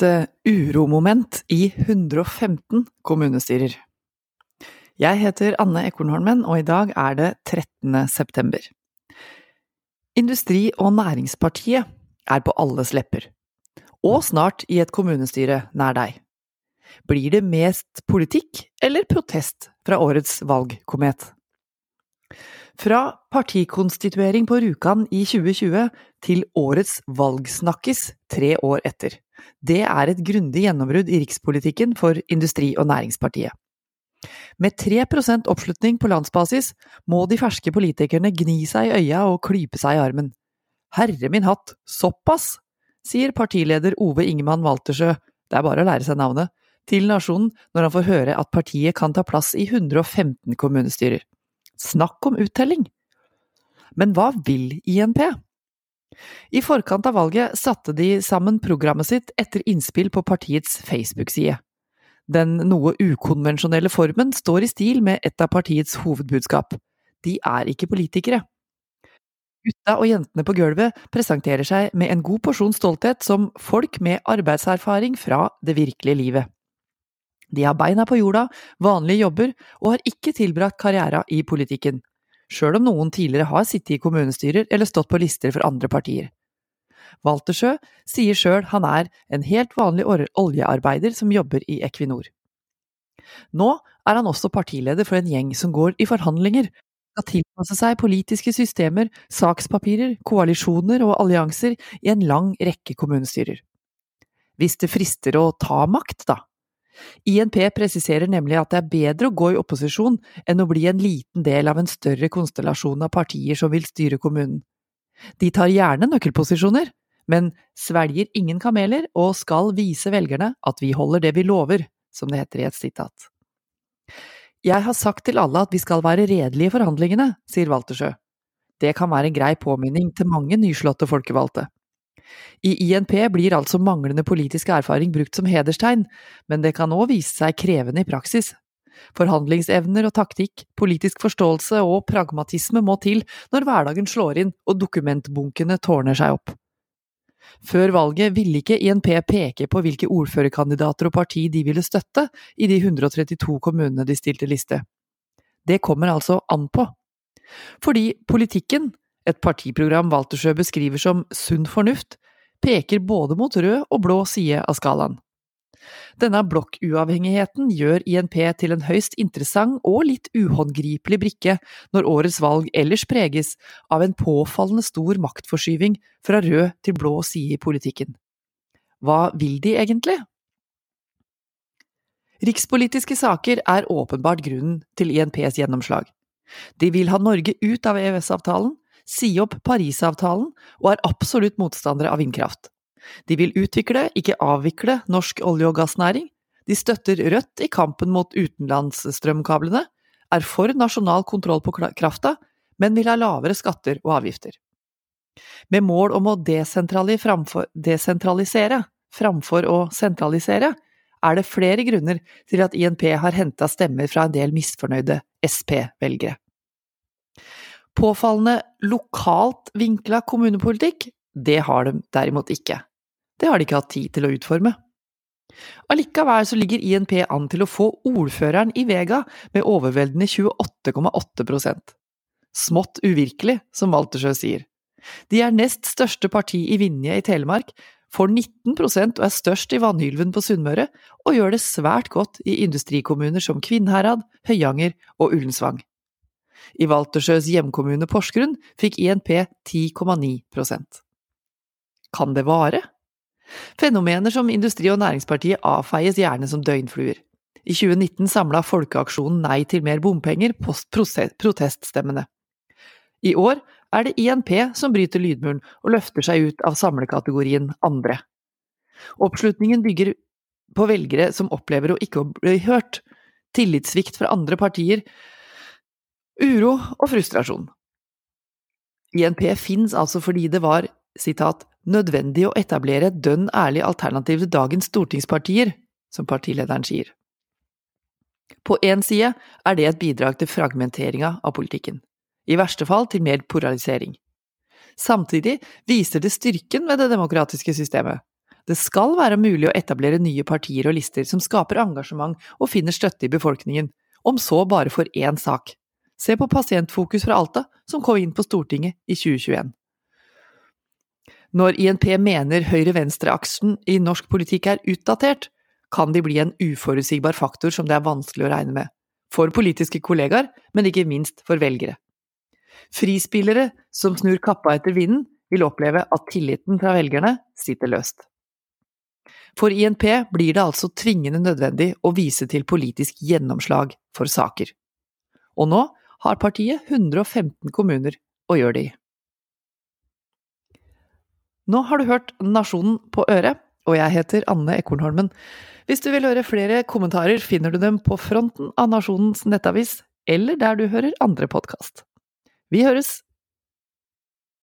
et uh, uromoment i 115 kommunestyrer. Jeg heter Anne Ekornholmen, og i dag er det 13. september. Industri- og Næringspartiet er på alles lepper, og snart i et kommunestyre nær deg. Blir det mest politikk eller protest fra årets valgkomet? Fra partikonstituering på Rjukan i 2020 til årets valgsnakkis tre år etter. Det er et grundig gjennombrudd i rikspolitikken for Industri- og Næringspartiet. Med 3% oppslutning på landsbasis må de ferske politikerne gni seg i øya og klype seg i armen. Herre min hatt, såpass! sier partileder Ove Ingemann Waltersjø, det er bare å lære seg navnet, til Nasjonen når han får høre at partiet kan ta plass i 115 kommunestyrer. Snakk om uttelling! Men hva vil INP? I forkant av valget satte de sammen programmet sitt etter innspill på partiets Facebook-side. Den noe ukonvensjonelle formen står i stil med et av partiets hovedbudskap. De er ikke politikere. Gutta og jentene på gulvet presenterer seg med en god porsjon stolthet som folk med arbeidserfaring fra det virkelige livet. De har beina på jorda, vanlige jobber, og har ikke tilbrakt karriera i politikken, sjøl om noen tidligere har sittet i kommunestyrer eller stått på lister for andre partier. Waltersjø sier sjøl han er en helt vanlig oljearbeider som jobber i Equinor. Nå er han også partileder for en gjeng som går i forhandlinger, skal tilpasse seg politiske systemer, sakspapirer, koalisjoner og allianser i en lang rekke kommunestyrer. Hvis det frister å ta makt, da? INP presiserer nemlig at det er bedre å gå i opposisjon enn å bli en liten del av en større konstellasjon av partier som vil styre kommunen. De tar gjerne nøkkelposisjoner, men svelger ingen kameler og skal vise velgerne at vi holder det vi lover, som det heter i et sitat. Jeg har sagt til alle at vi skal være redelige i forhandlingene, sier Waltersjø. Det kan være en grei påminning til mange nyslåtte folkevalgte. I INP blir altså manglende politisk erfaring brukt som hederstegn, men det kan òg vise seg krevende i praksis. Forhandlingsevner og taktikk, politisk forståelse og pragmatisme må til når hverdagen slår inn og dokumentbunkene tårner seg opp. Før valget ville ikke INP peke på hvilke ordførerkandidater og parti de ville støtte i de 132 kommunene de stilte liste. Det kommer altså an på. Fordi politikken, et partiprogram Waltersjø beskriver som sunn fornuft, peker både mot rød og blå side av skalaen. Denne blokkuavhengigheten gjør INP til en høyst interessant og litt uhåndgripelig brikke når årets valg ellers preges av en påfallende stor maktforskyving fra rød til blå side i politikken. Hva vil de egentlig? Rikspolitiske saker er åpenbart grunnen til INPs gjennomslag. De vil ha Norge ut av EØS-avtalen, si opp Parisavtalen og er absolutt motstandere av vindkraft. De vil utvikle, ikke avvikle, norsk olje- og gassnæring. De støtter Rødt i kampen mot utenlandsstrømkablene, er for nasjonal kontroll på krafta, men vil ha lavere skatter og avgifter. Med mål om å desentralisere framfor å sentralisere, er det flere grunner til at INP har henta stemmer fra en del misfornøyde SP-velgere. Påfallende lokalt vinkla kommunepolitikk, det har de derimot ikke. Det har de ikke hatt tid til å utforme. Allikevel så ligger INP an til å få ordføreren i Vega med overveldende 28,8 Smått uvirkelig, som Waltersjø sier. De er nest største parti i Vinje i Telemark, får 19% og er størst i Vannhylven på Sunnmøre, og gjør det svært godt i industrikommuner som Kvinnherad, Høyanger og Ullensvang. I Waltersjøs hjemkommune Porsgrunn fikk INP 10,9% Kan det vare? Fenomener som Industri- og Næringspartiet avfeies gjerne som døgnfluer. I 2019 samla Folkeaksjonen Nei til mer bompenger proteststemmene. I år er det INP som bryter lydmuren og løfter seg ut av samlekategorien andre. Oppslutningen bygger på velgere som opplever å ikke bli hørt, tillitssvikt fra andre partier, uro og frustrasjon. INP fins altså fordi det var citat, nødvendig å etablere et dønn ærlig alternativ til dagens stortingspartier, som partilederen sier. På én side er det et bidrag til fragmenteringa av politikken, i verste fall til mer polarisering. Samtidig viser det styrken ved det demokratiske systemet. Det skal være mulig å etablere nye partier og lister som skaper engasjement og finner støtte i befolkningen, om så bare for én sak. Se på Pasientfokus fra Alta, som kom inn på Stortinget i 2021. Når INP mener høyre-venstre-aksen i norsk politikk er utdatert, kan de bli en uforutsigbar faktor som det er vanskelig å regne med. For politiske kollegaer, men ikke minst for velgere. Frispillere som snur kappa etter vinden, vil oppleve at tilliten fra velgerne sitter løst. For INP blir det altså tvingende nødvendig å vise til politisk gjennomslag for saker. Og nå har partiet 115 kommuner å gjøre det i. Nå har du hørt Nasjonen på øret, og jeg heter Anne Ekornholmen. Hvis du vil høre flere kommentarer, finner du dem på fronten av Nasjonens nettavis, eller der du hører andre podkast. Vi høres!